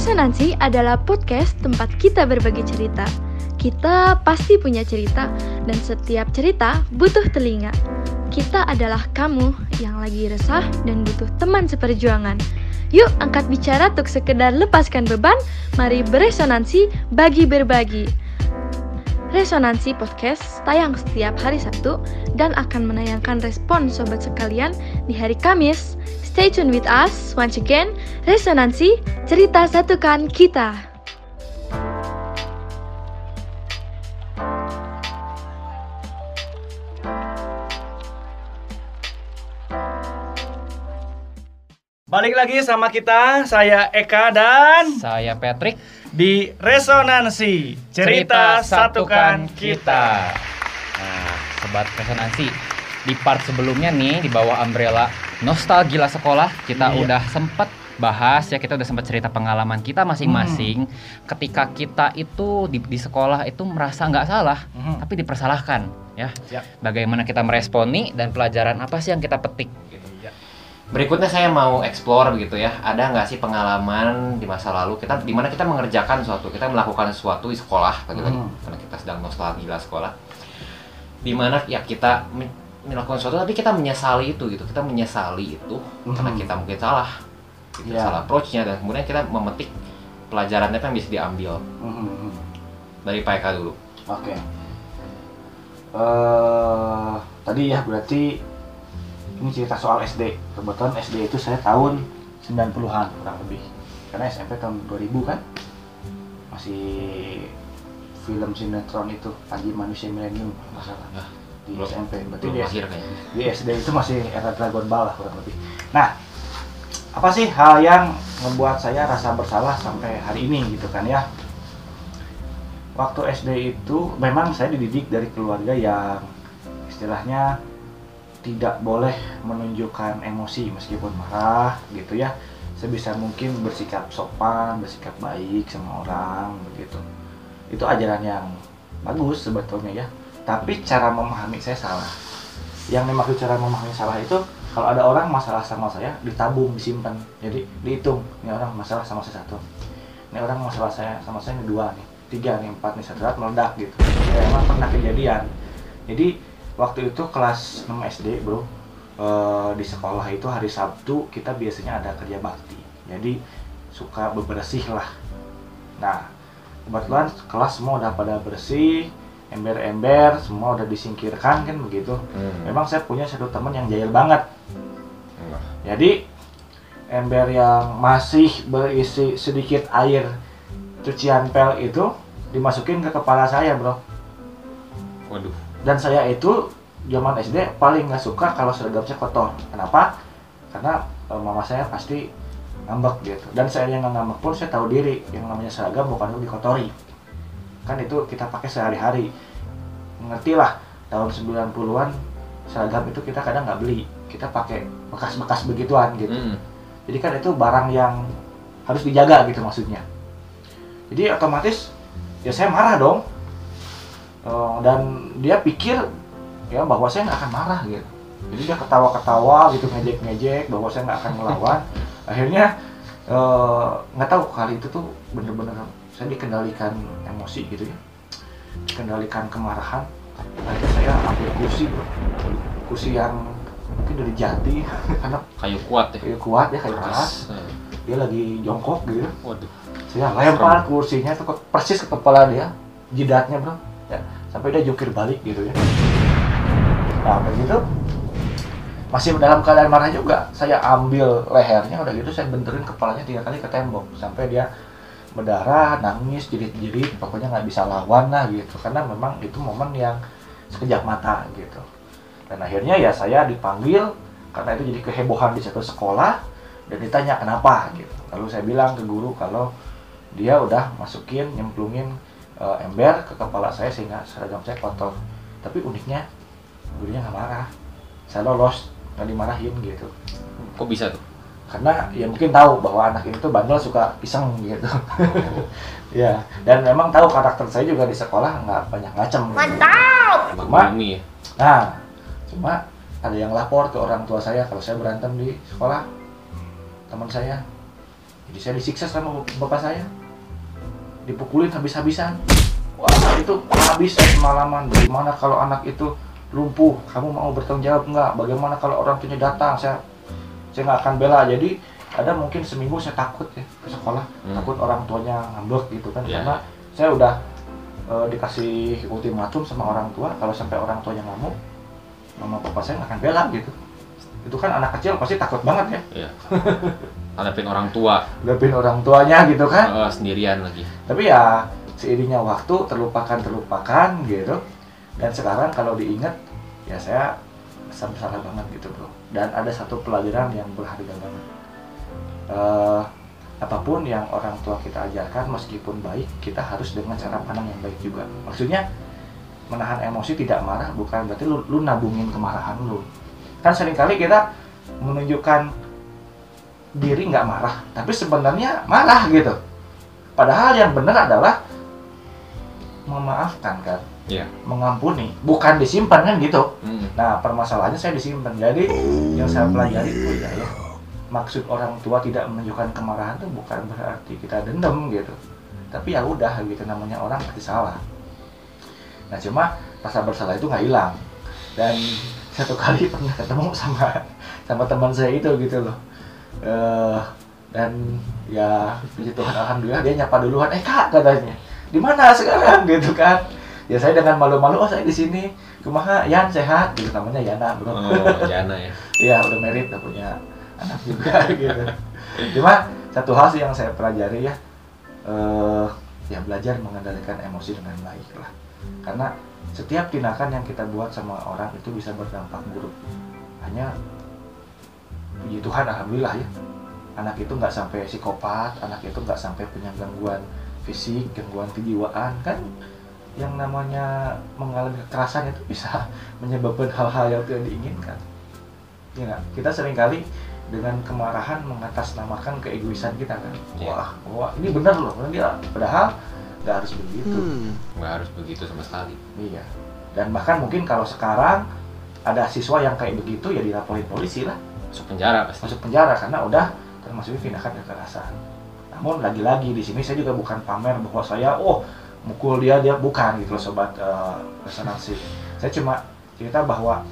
Resonansi adalah podcast tempat kita berbagi cerita. Kita pasti punya cerita, dan setiap cerita butuh telinga. Kita adalah kamu yang lagi resah dan butuh teman seperjuangan. Yuk angkat bicara untuk sekedar lepaskan beban, mari beresonansi, bagi berbagi. Resonansi Podcast tayang setiap hari Sabtu dan akan menayangkan respon sobat sekalian di hari Kamis. Stay tune with us once again. Resonansi, cerita satukan kita. Balik lagi sama kita, saya Eka dan Saya Patrick. di Resonansi Cerita, Satukan Kita. Nah, sobat resonansi. Di part sebelumnya nih di bawah umbrella Nostalgia Sekolah kita Iya. udah sempet bahas ya kita udah sempat cerita pengalaman kita masing-masing Hmm. ketika kita itu di, di sekolah itu merasa nggak salah Mhm. tapi dipersalahkan ya Siap. bagaimana kita meresponi dan pelajaran apa sih yang kita petik gitu Ya. Berikutnya saya mau explore begitu ya. Ada nggak sih pengalaman di masa lalu kita di mana kita mengerjakan suatu, kita melakukan sesuatu di sekolah pagi-pagi Hmm. karena kita sedang nostalgia sekolah. Di mana ya kita melakukan sesuatu tapi kita menyesali itu gitu. Kita menyesali itu karena Hmm. kita mungkin salah. Gitu, Ya. salah approach-nya dan kemudian kita memetik pelajaran apa yang bisa diambil Mhm. dari Pak Eka dulu. Oke. Eh tadi ya berarti ini cerita soal SD. Kebetulan SD itu saya tahun 90-an kurang lebih. Karena SMP tahun 2000 kan. Masih film sinetron itu Panji Manusia Milenium nggak salah. Ya, Di belum- SMP. Berarti Belum di SD itu masih era Dragon Ball lah kurang lebih. Nah, apa sih hal yang membuat saya rasa bersalah sampai hari ini gitu kan ya? Waktu SD itu memang saya dididik dari keluarga yang istilahnya tidak boleh menunjukkan emosi meskipun marah gitu ya. Sebisa mungkin bersikap sopan, bersikap baik sama orang begitu. Itu ajaran yang bagus sebetulnya ya. Tapi cara memahami saya salah yang dimaksud cara memahami salah itu kalau ada orang masalah sama saya ditabung disimpan. Jadi dihitung. Ini orang masalah sama saya satu. Ini orang masalah saya sama saya ini dua nih. Tiga nih empat nih satu saat meledak gitu. Ya emang pernah kejadian. Jadi waktu itu kelas 6 SD bro eh, di sekolah itu hari Sabtu kita biasanya ada kerja bakti. Jadi suka bebersih lah. Nah kebetulan kelas semua udah pada bersih ember-ember semua udah disingkirkan kan begitu. Memang saya punya satu teman yang jahil banget. Jadi ember yang masih berisi sedikit air cucian pel itu dimasukin ke kepala saya bro. Waduh. dan saya itu zaman SD paling nggak suka kalau seragam saya kotor. Kenapa? Karena e, mama saya pasti ngambek gitu. Dan saya yang nggak ngambek pun saya tahu diri. Yang namanya seragam bukan untuk dikotori kan itu kita pakai sehari-hari. Ngerti lah tahun 90-an seragam itu kita kadang nggak beli. Kita pakai bekas-bekas begituan gitu. Hmm. jadi kan itu barang yang harus dijaga gitu maksudnya. Jadi otomatis ya saya marah dong. Eh, dan dia pikir ya bahwa saya nggak akan marah gitu. Jadi dia ketawa-ketawa gitu ngejek-ngejek bahwa saya nggak akan melawan akhirnya eh, nggak tahu kali itu tuh bener-bener saya dikendalikan emosi gitu ya. Dikendalikan kemarahan. Akhirnya saya ambil kursi kursi yang mungkin dari jati karena Kayu kuat ya. kayu kuat ya kayu keras Keras. dia lagi jongkok gitu. Waduh. saya lempar kursinya tuh ke- persis ke kepala dia jidatnya bro. Ya sampai dia jungkir balik gitu ya. Nah begitu masih dalam keadaan marah juga saya ambil lehernya udah gitu saya benturin kepalanya tiga kali ke tembok sampai dia berdarah nangis jerit-jerit pokoknya nggak bisa lawan lah gitu. Karena memang itu momen yang sekejap mata gitu. Dan akhirnya ya saya dipanggil karena itu jadi kehebohan di satu sekolah dan ditanya kenapa? gitu. Lalu saya bilang ke guru kalau dia udah masukin nyemplungin eh, ember ke kepala saya sehingga seragam saya kotor. Tapi uniknya gurunya nggak marah. Saya lolos nggak dimarahin gitu. Kok bisa tuh? Karena ya mungkin tahu bahwa anak ini tuh bandel suka iseng gitu ya dan memang tahu karakter saya juga di sekolah nggak banyak ngacem gitu. Emang Cuma- nah cuma ada yang lapor ke orang tua saya kalau saya berantem di sekolah teman saya Jadi saya disiksa sama bapak saya. Dipukulin habis-habisan. Wah, itu habis semalaman. Bagaimana kalau anak itu lumpuh? Kamu mau bertanggung jawab nggak? Bagaimana kalau orang tuanya datang? Saya saya nggak akan bela. Jadi ada mungkin seminggu saya takut ya ke sekolah. Hmm. Takut orang tuanya ngambek gitu kan. Iya, Karena saya udah eh, dikasih ultimatum sama orang tua kalau sampai orang tuanya ngamuk, mama papa saya nggak akan bela gitu. Itu kan anak kecil pasti takut banget ya. Iya. Hadapin orang tua Lebih orang tuanya gitu kan. eh, sendirian lagi. tapi ya seiringnya waktu terlupakan terlupakan gitu dan sekarang kalau diingat ya saya bersalah banget gitu bro dan ada satu pelajaran yang berharga banget. Eh, apa pun yang orang tua kita ajarkan meskipun baik kita harus dengan cara pandang yang baik juga. Maksudnya menahan emosi tidak marah bukan berarti lu, lu nabungin kemarahan lu. Kan sering kali kita menunjukkan diri nggak marah tapi sebenarnya marah gitu. Padahal yang benar adalah memaafkan kan, Iya. mengampuni, bukan disimpan kan gitu. Hmm. Nah permasalahannya saya disimpan. Jadi yang saya pelajari oh iya ya, maksud orang tua tidak menunjukkan kemarahan itu bukan berarti kita dendam gitu. Tapi ya udah gitu namanya orang pasti salah. Nah cuma rasa bersalah itu nggak hilang. Dan satu kali pernah ketemu sama sama teman saya itu gitu loh. Eh dan ya puji Tuhan alhamdulillah dia nyapa duluan eh kak katanya di mana sekarang gitu kan ya saya dengan malu-malu oh saya di sini kumaha Yan sehat gitu namanya Yana bro Oh, Jana ya. Iya udah merit udah punya anak juga gitu. Cuma satu hal sih yang saya pelajari ya, eh ya belajar mengendalikan emosi dengan baik lah. Karena setiap tindakan yang kita buat sama orang itu bisa berdampak buruk. Hanya puji Tuhan alhamdulillah ya, anak itu nggak sampai psikopat, anak itu nggak sampai punya gangguan fisik, gangguan kejiwaan kan yang namanya mengalami kekerasan itu bisa menyebabkan hal-hal yang tidak diinginkan. Ya nggak? Kita sering kali dengan kemarahan mengatasnamakan keegoisan kita kan. Iya. Wah, wah ini benar loh, dia. Padahal nggak harus begitu. Nggak harus begitu sama sekali. Iya. Dan bahkan mungkin kalau sekarang ada siswa yang kayak begitu ya dilaporin polisi lah, Masuk penjara pasti. masuk penjara karena udah termasuk tindakan kekerasan. Namun lagi-lagi di sini saya juga bukan pamer bahwa saya oh mukul dia dia bukan gitu loh sobat eh, resonansi. Saya cuma cerita bahwa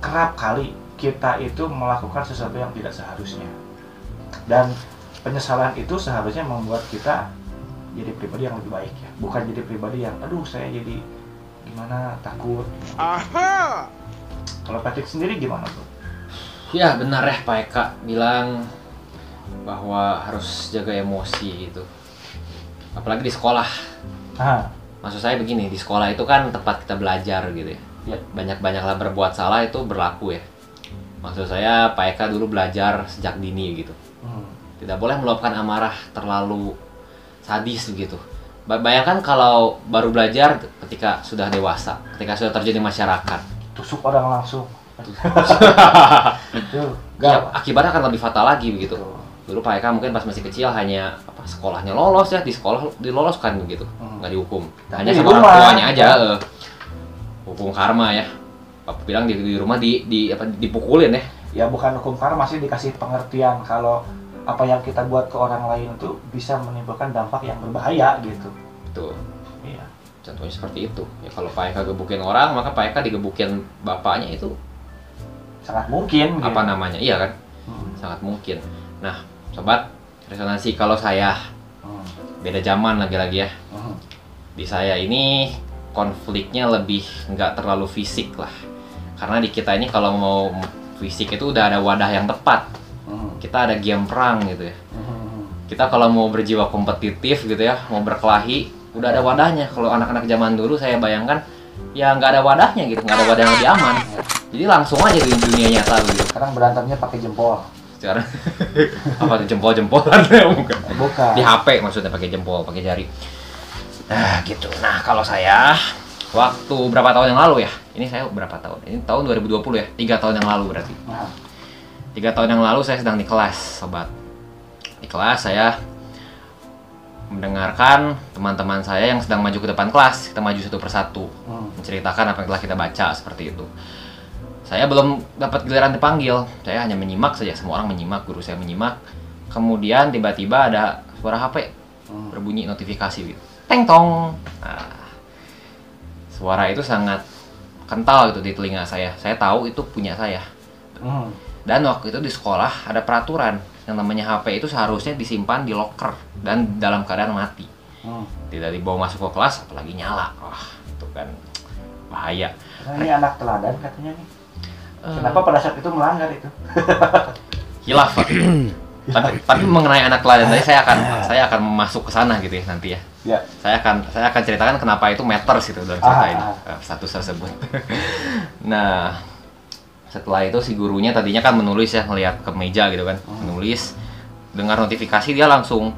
kerap kali kita itu melakukan sesuatu yang tidak seharusnya. Dan penyesalan itu seharusnya membuat kita jadi pribadi yang lebih baik ya, bukan jadi pribadi yang aduh saya jadi gimana takut. Kalau Patrick sendiri gimana tuh? Ya benar ya Pak Eka bilang bahwa harus jaga emosi gitu. Apalagi di sekolah. Ah, Maksud saya begini, di sekolah itu kan tempat kita belajar gitu ya. Ya. Banyak-banyaklah berbuat salah itu berlaku ya. Maksud saya Pak Eka dulu belajar sejak dini gitu. hmm, Tidak boleh meluapkan amarah terlalu sadis begitu. Ba- Bayangkan kalau baru belajar ketika sudah dewasa, ketika sudah terjadi masyarakat. tusuk orang langsung. Tuh, Ya, akibatnya akan lebih fatal lagi begitu. Dulu Pak Eka mungkin pas masih kecil hanya apa sekolahnya lolos ya di sekolah diloloskan begitu, Hmm. nggak dihukum. Tapi hanya sama orang tuanya aja. eh. Hukum karma ya. Papa bilang di, di rumah di, di apa dipukulin ya. Ya bukan hukum karma masih dikasih pengertian kalau apa yang kita buat ke orang lain itu bisa menimbulkan dampak yang berbahaya gitu. Tuh, Iya. contohnya seperti itu. Ya kalau Pak Eka gebukin orang, maka Pak Eka digebukin bapaknya itu Sangat mungkin. apa gitu. namanya? Iya kan? Hmm, Sangat mungkin. Nah, sobat, resonansi kalau saya. Hmm, beda zaman lagi-lagi ya. hmm. di saya ini konfliknya lebih nggak terlalu fisik lah. Karena di kita ini kalau mau fisik itu udah ada wadah yang tepat. Hmm, kita ada game perang gitu ya. Hmm, kita kalau mau berjiwa kompetitif gitu ya mau berkelahi udah ada wadahnya. Kalau anak-anak zaman dulu saya bayangkan ya nggak ada wadahnya gitu nggak ada wadah yang lebih aman. Jadi langsung aja di dunia nyata gitu. Sekarang berantemnya pakai jempol. Sekarang. Apa tuh jempol-jempolan? Ya bukan. Bukan. di HP maksudnya pakai jempol pakai jari. Nah gitu. Nah kalau saya waktu berapa tahun yang lalu ya? Ini saya berapa tahun? Ini tahun 2020 ya? Tiga tahun yang lalu berarti. Nah, tiga tahun yang lalu saya sedang di kelas sobat. Di kelas saya mendengarkan teman-teman saya yang sedang maju ke depan kelas. Kita maju satu persatu. Hmm, menceritakan apa yang telah kita baca seperti itu saya belum dapat giliran dipanggil. Saya hanya menyimak saja. Semua orang menyimak guru saya menyimak. Kemudian tiba-tiba ada suara HP Hmm. berbunyi notifikasi gitu. Teng tong. Nah, suara itu sangat kental gitu di telinga saya. Saya tahu itu punya saya. Hmm. dan waktu itu di sekolah ada peraturan yang namanya HP itu seharusnya disimpan di locker dan dalam keadaan mati. Hmm. tidak dibawa masuk ke kelas apalagi nyala. Wah itu kan bahaya. Nah, ini anak teladan katanya nih. Eh, Kenapa pada saat itu melanggar itu? hilaf Pak. tapi, tapi mengenai anak teladan tadi saya akan saya akan masuk ke sana gitu ya nanti ya Ya. saya akan saya akan ceritakan kenapa itu matters gitu dalam cerita Ah, ini ah. eh, status tersebut nah setelah itu si gurunya tadinya kan menulis ya melihat ke meja gitu kan Hmm. menulis dengar notifikasi dia langsung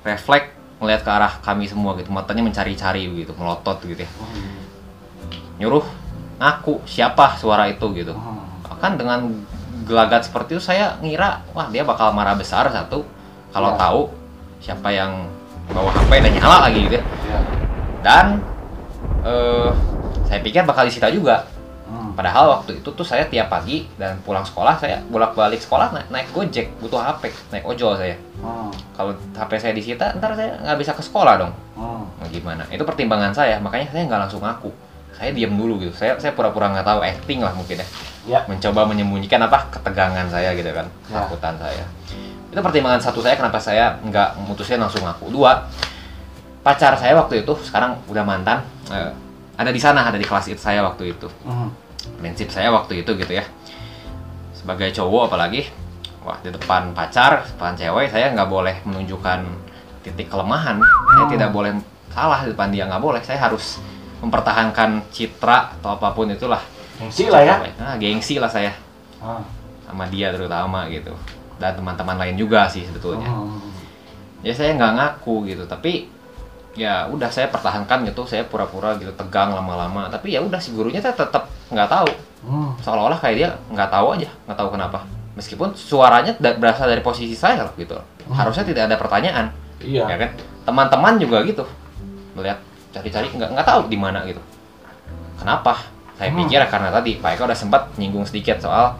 refleks melihat ke arah kami semua gitu matanya mencari-cari gitu melotot gitu ya Hmm. nyuruh ngaku siapa suara itu gitu Hmm. kan dengan gelagat seperti itu saya ngira wah dia bakal marah besar satu kalau Ya. tahu siapa yang bawa HP dan nyala lagi gitu ya. Ya. dan eh, saya pikir bakal disita juga Hmm. padahal waktu itu tuh saya tiap pagi dan pulang sekolah saya bolak balik sekolah naik, naik gojek butuh HP naik ojol saya Hmm. kalau HP saya disita ntar saya nggak bisa ke sekolah dong Hmm. Mau gimana itu pertimbangan saya makanya saya nggak langsung ngaku saya diam dulu gitu. Saya saya pura-pura nggak tahu acting lah mungkin ya. Ya. mencoba menyembunyikan apa? Ketegangan saya gitu kan. Ya. ketakutan saya. Itu pertimbangan satu saya kenapa saya nggak memutuskan langsung ngaku. Dua pacar saya waktu itu sekarang udah mantan eh, ada di sana ada di kelas itu saya waktu itu. Hmm. prinsip saya waktu itu gitu ya. Sebagai cowok apalagi wah di depan pacar depan cewek saya nggak boleh menunjukkan titik kelemahan. Saya Hmm. tidak boleh salah di depan dia nggak boleh. Saya harus mempertahankan citra atau apa pun itulah. Gengsi lah ya. nah gengsi lah saya. Ah. sama dia terutama gitu. Dan teman-teman lain juga sih sebetulnya. Hmm. ya saya nggak ngaku gitu. Tapi ya udah saya pertahankan gitu. Saya pura-pura gitu tegang lama-lama. Tapi ya udah si gurunya tetap nggak tahu. Hmm. seolah-olah kayak dia nggak tahu aja nggak tahu kenapa. Meskipun suaranya berasal dari posisi saya loh gitu. Hmm. harusnya tidak ada pertanyaan. Iya. ya kan? Teman-teman juga gitu. Melihat cari-cari nggak nggak tahu di mana gitu. Kenapa? Saya Hmm. pikir karena tadi Pak Eko udah sempat nyinggung sedikit soal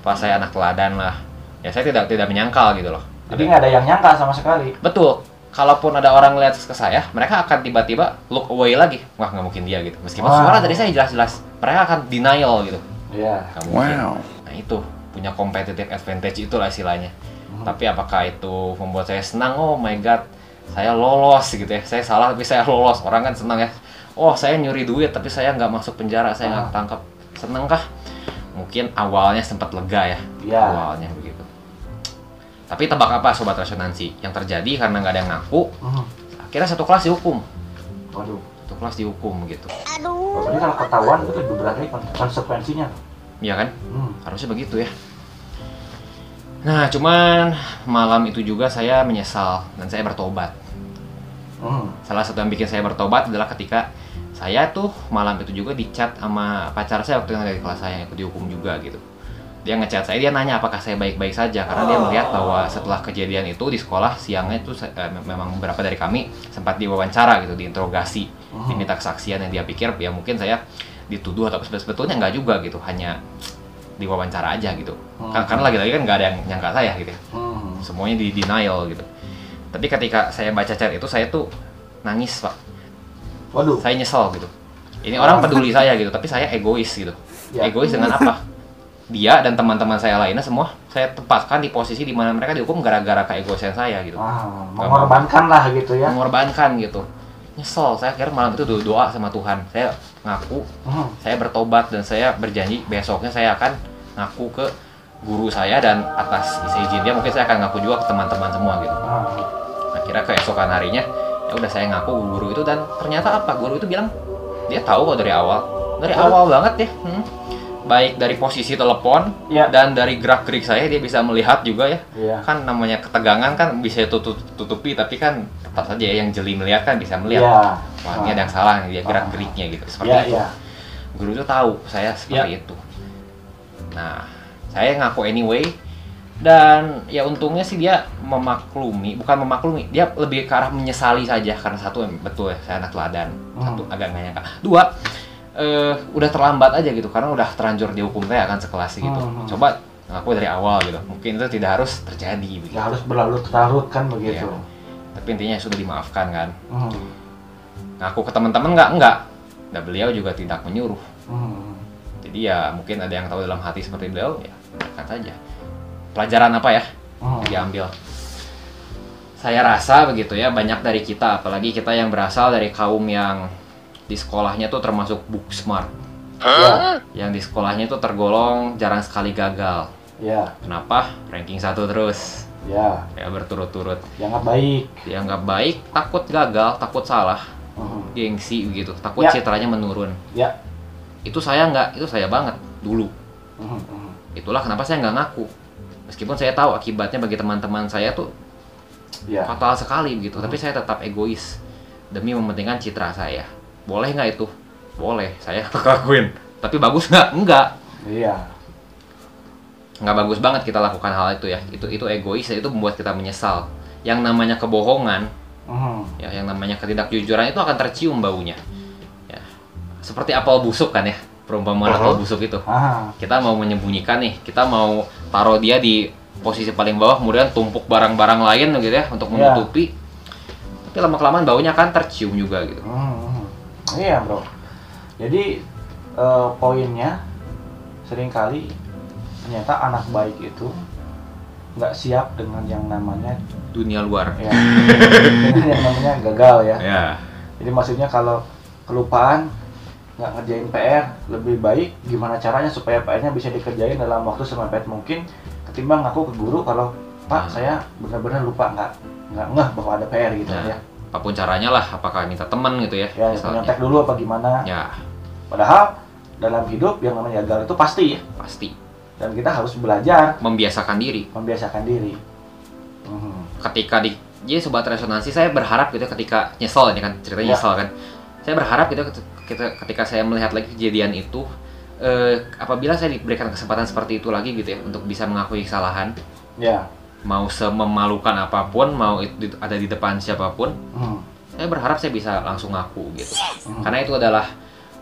pas saya anak teladan lah. Ya saya tidak tidak menyangkal gitu loh. Jadi nggak ada yang nyangka sama sekali. betul. Kalaupun ada orang lihat ke saya mereka akan tiba-tiba look away lagi. Wah nggak mungkin dia gitu. Meskipun Wow. suara dari saya jelas-jelas mereka akan denial gitu. Iya. nggak mungkin. Nah itu. Punya competitive advantage itulah istilahnya. Hmm. tapi apakah itu membuat saya senang? Oh my god saya lolos gitu ya. Saya salah tapi saya lolos. Orang kan senang ya. Oh saya nyuri duit tapi saya nggak masuk penjara. Saya nggak Ah. ketangkap seneng kah mungkin awalnya sempat lega ya. Iya. awalnya begitu. Tapi tebak apa sobat resonansi yang terjadi karena nggak ada yang ngaku Hmm. akhirnya satu kelas dihukum. Waduh. satu kelas dihukum gitu. Oh, Berarti kalau ketahuan itu lebih kon- konsekuensinya. ya kan? Hmm. harusnya begitu ya nah cuman malam itu juga saya menyesal dan saya bertobat Hmm. salah satu yang bikin saya bertobat adalah ketika saya tuh malam itu juga dicat sama pacar saya waktu yang ada di kelas saya yang ikut dihukum juga gitu dia ngechat saya dia nanya apakah saya baik-baik saja karena dia melihat bahwa setelah kejadian itu di sekolah siangnya itu eh, memang beberapa dari kami sempat diwawancara gitu diinterogasi Hmm. diminta kesaksian yang dia pikir ya mungkin saya dituduh atau sebetulnya nggak juga gitu hanya diwawancara aja gitu Hmm. Kan- karena lagi-lagi kan nggak ada yang nyangka saya gitu ya Hmm. semuanya di denial gitu tapi ketika saya baca chat itu saya tuh nangis pak Waduh. saya nyesel gitu ini orang peduli saya gitu tapi saya egois gitu Ya. egois dengan apa dia dan teman-teman saya lainnya semua saya tempatkan di posisi di mana mereka dihukum gara-gara keegoisan saya gitu Ah, mengorbankan lah gitu ya. mengorbankan gitu nyesel saya akhirnya malam itu do- doa sama Tuhan saya ngaku Hmm. saya bertobat dan saya berjanji besoknya saya akan ngaku ke guru saya dan atas izin dia mungkin saya akan ngaku juga ke teman-teman semua gitu Ah. akhirnya keesokan harinya ya udah saya ngaku ke guru itu dan ternyata apa guru itu bilang dia tahu kok dari awal dari Hah? awal banget ya hmm. baik dari posisi telepon Ya. dan dari gerak gerik saya dia bisa melihat juga ya Iya. kan namanya ketegangan kan bisa tutup tutupi tapi kan tetap saja ya yang jeli melihat kan bisa melihat Iya. wah ini ada yang salah dia gerak geriknya gitu seperti Iya, itu iya. guru itu tahu saya seperti itu nah saya ngaku anyway. Dan ya untungnya sih dia memaklumi bukan memaklumi dia lebih ke arah menyesali saja karena satu betul ya saya anak teladan. Satu agak nggak nyangka. Dua eh, udah terlambat aja gitu karena udah terlanjur dihukum saya akan sekelas gitu. Hmm. coba ngaku dari awal gitu mungkin itu tidak harus terjadi begitu. Nggak harus berlarut-larut kan begitu. Iya. tapi intinya sudah dimaafkan kan. Hmm. ngaku ke teman-teman nggak? Enggak dan beliau juga tidak menyuruh. Hmm. Jadi ya mungkin ada yang tahu dalam hati seperti beliau ya biarkan saja pelajaran apa ya? Hmm. diambil. Saya rasa begitu ya banyak dari kita apalagi kita yang berasal dari kaum yang di sekolahnya tuh termasuk book smart Ya, yang di sekolahnya tuh tergolong jarang sekali gagal. Ya, kenapa? Ranking satu terus. Ya, ya berturut-turut. Dianggap baik. dianggap baik takut gagal takut salah. Hmm. gengsi begitu takut Ya. citranya menurun. Ya. Itu saya nggak itu saya banget dulu. Hmm, hmm. itulah kenapa saya nggak ngaku. Meskipun saya tahu akibatnya bagi teman-teman saya tuh Ya. fatal sekali gitu tapi saya tetap egois demi mementingkan citra saya. Boleh nggak itu? Boleh saya lakuin tapi bagus nggak? Enggak Iya. nggak bagus banget kita lakukan hal itu ya. Itu itu egois itu membuat kita menyesal. Yang namanya kebohongan Hmm. ya yang namanya ketidakjujuran itu akan tercium baunya. ya seperti apel busuk kan ya perumpamaan apel busuk itu Ah. kita mau menyembunyikan nih kita mau taruh dia di posisi paling bawah kemudian tumpuk barang-barang lain gitu ya untuk Ya. menutupi tapi lama kelamaan baunya akan tercium juga gitu Hmm, hmm. Iya bro. Jadi eh, poinnya sering kali ternyata anak baik itu nggak siap dengan yang namanya dunia luar ya dengan yang namanya gagal ya. ya Jadi maksudnya kalau kelupaan nggak ngerjain PR lebih baik gimana caranya supaya PR-nya bisa dikerjain dalam waktu semepet mungkin ketimbang aku ke guru kalau Pak Hmm. saya benar-benar lupa nggak nggak ngeh bahwa ada PR gitu Nah, ya. apa pun caranya lah apakah minta teman gitu ya Ya nyontek dulu apa gimana. ya Padahal dalam hidup yang namanya gagal itu pasti ya. pasti Dan kita harus belajar membiasakan diri membiasakan diri. Mhm. ketika di jadi sobat resonansi saya berharap gitu ketika nyesel ini kan ceritanya Ya. nyesel kan saya berharap gitu ketika, ketika saya melihat lagi kejadian itu eh, apabila saya diberikan kesempatan seperti itu lagi gitu ya untuk bisa mengakui kesalahan Ya. mau sememalukan apa pun mau itu ada di depan siapa pun Mhm. saya berharap saya bisa langsung ngaku gitu Mhm. karena itu adalah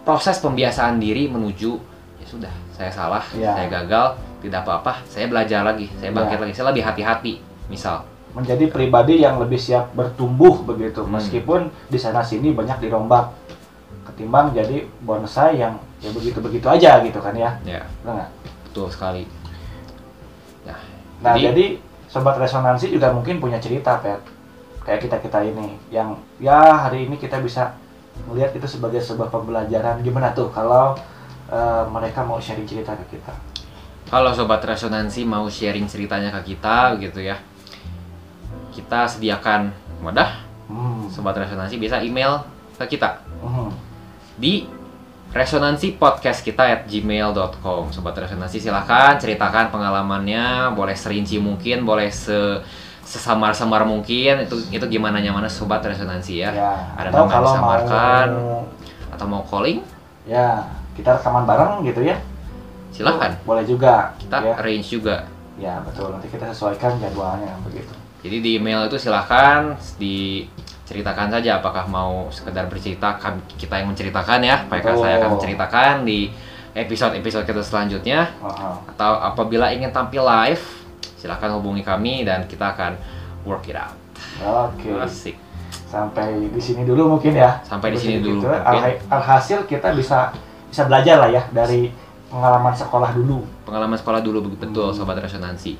proses pembiasaan diri menuju ya sudah saya salah Ya. saya gagal tidak apa-apa saya belajar lagi saya bangkit Ya. lagi saya lebih hati-hati misal Menjadi pribadi yang lebih siap bertumbuh begitu Hmm. meskipun di sana sini banyak dirombak ketimbang jadi bonsai yang ya begitu-begitu aja gitu kan ya. ya Betul nggak? betul sekali nah, Nah, jadi, jadi sobat resonansi juga mungkin punya cerita, Pet. Kayak kita-kita ini yang ya hari ini kita bisa melihat itu sebagai sebuah pembelajaran gimana tuh kalau eh, mereka mau sharing cerita ke kita. kalau sobat resonansi mau sharing ceritanya ke kita gitu ya kita sediakan wadah Hmm. sobat resonansi bisa email ke kita Mhm. Di resonansi podcast kita at gmail.com sobat resonansi silahkan ceritakan pengalamannya boleh serinci mungkin boleh se sesamar-samar mungkin itu itu gimana nyamannya sobat resonansi ya, Ya, ada atau kalau disamarkan mau atau mau calling ya kita rekaman bareng gitu ya. silahkan Boleh juga. kita ya. arrange juga Ya, betul. Nanti kita sesuaikan jadwalnya begitu. jadi di email itu silahkan diceritakan saja apakah mau sekedar bercerita kami- kita yang menceritakan ya apakah Betul. saya akan menceritakan di episode-episode kita selanjutnya Aha. atau apabila ingin tampil live silahkan hubungi kami dan kita akan work it out Oke. asik Sampai di sini dulu mungkin ya. Sampai di sini dulu, Gitu. mungkin. Alhasil kita bisa bisa belajar lah ya dari pengalaman sekolah dulu. pengalaman sekolah dulu begitu betul Hmm. sobat resonansi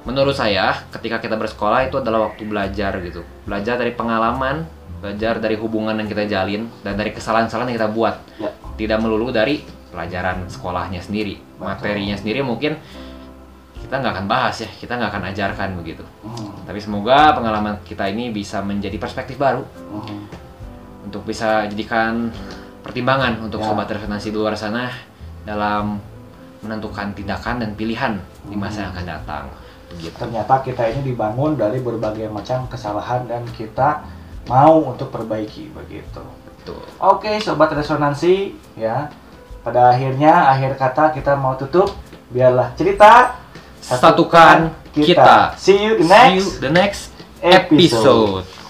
menurut saya ketika kita bersekolah itu adalah waktu belajar gitu belajar dari pengalaman belajar dari hubungan yang kita jalin dan dari kesalahan-kesalahan yang kita buat Ya. tidak melulu dari pelajaran sekolahnya sendiri materinya sendiri mungkin kita nggak akan bahas ya kita nggak akan ajarkan begitu Hmm. tapi semoga pengalaman kita ini bisa menjadi perspektif baru Hmm. untuk bisa jadikan pertimbangan untuk Ya. sobat resonansi di luar sana dalam menentukan tindakan dan pilihan di masa yang akan datang begitu Ternyata kita ini dibangun dari berbagai macam kesalahan dan kita mau untuk perbaiki begitu. betul Oke, sobat resonansi, ya. Pada akhirnya akhir kata kita mau tutup. Biarlah cerita satukan kita See you the see you next the next episode. episode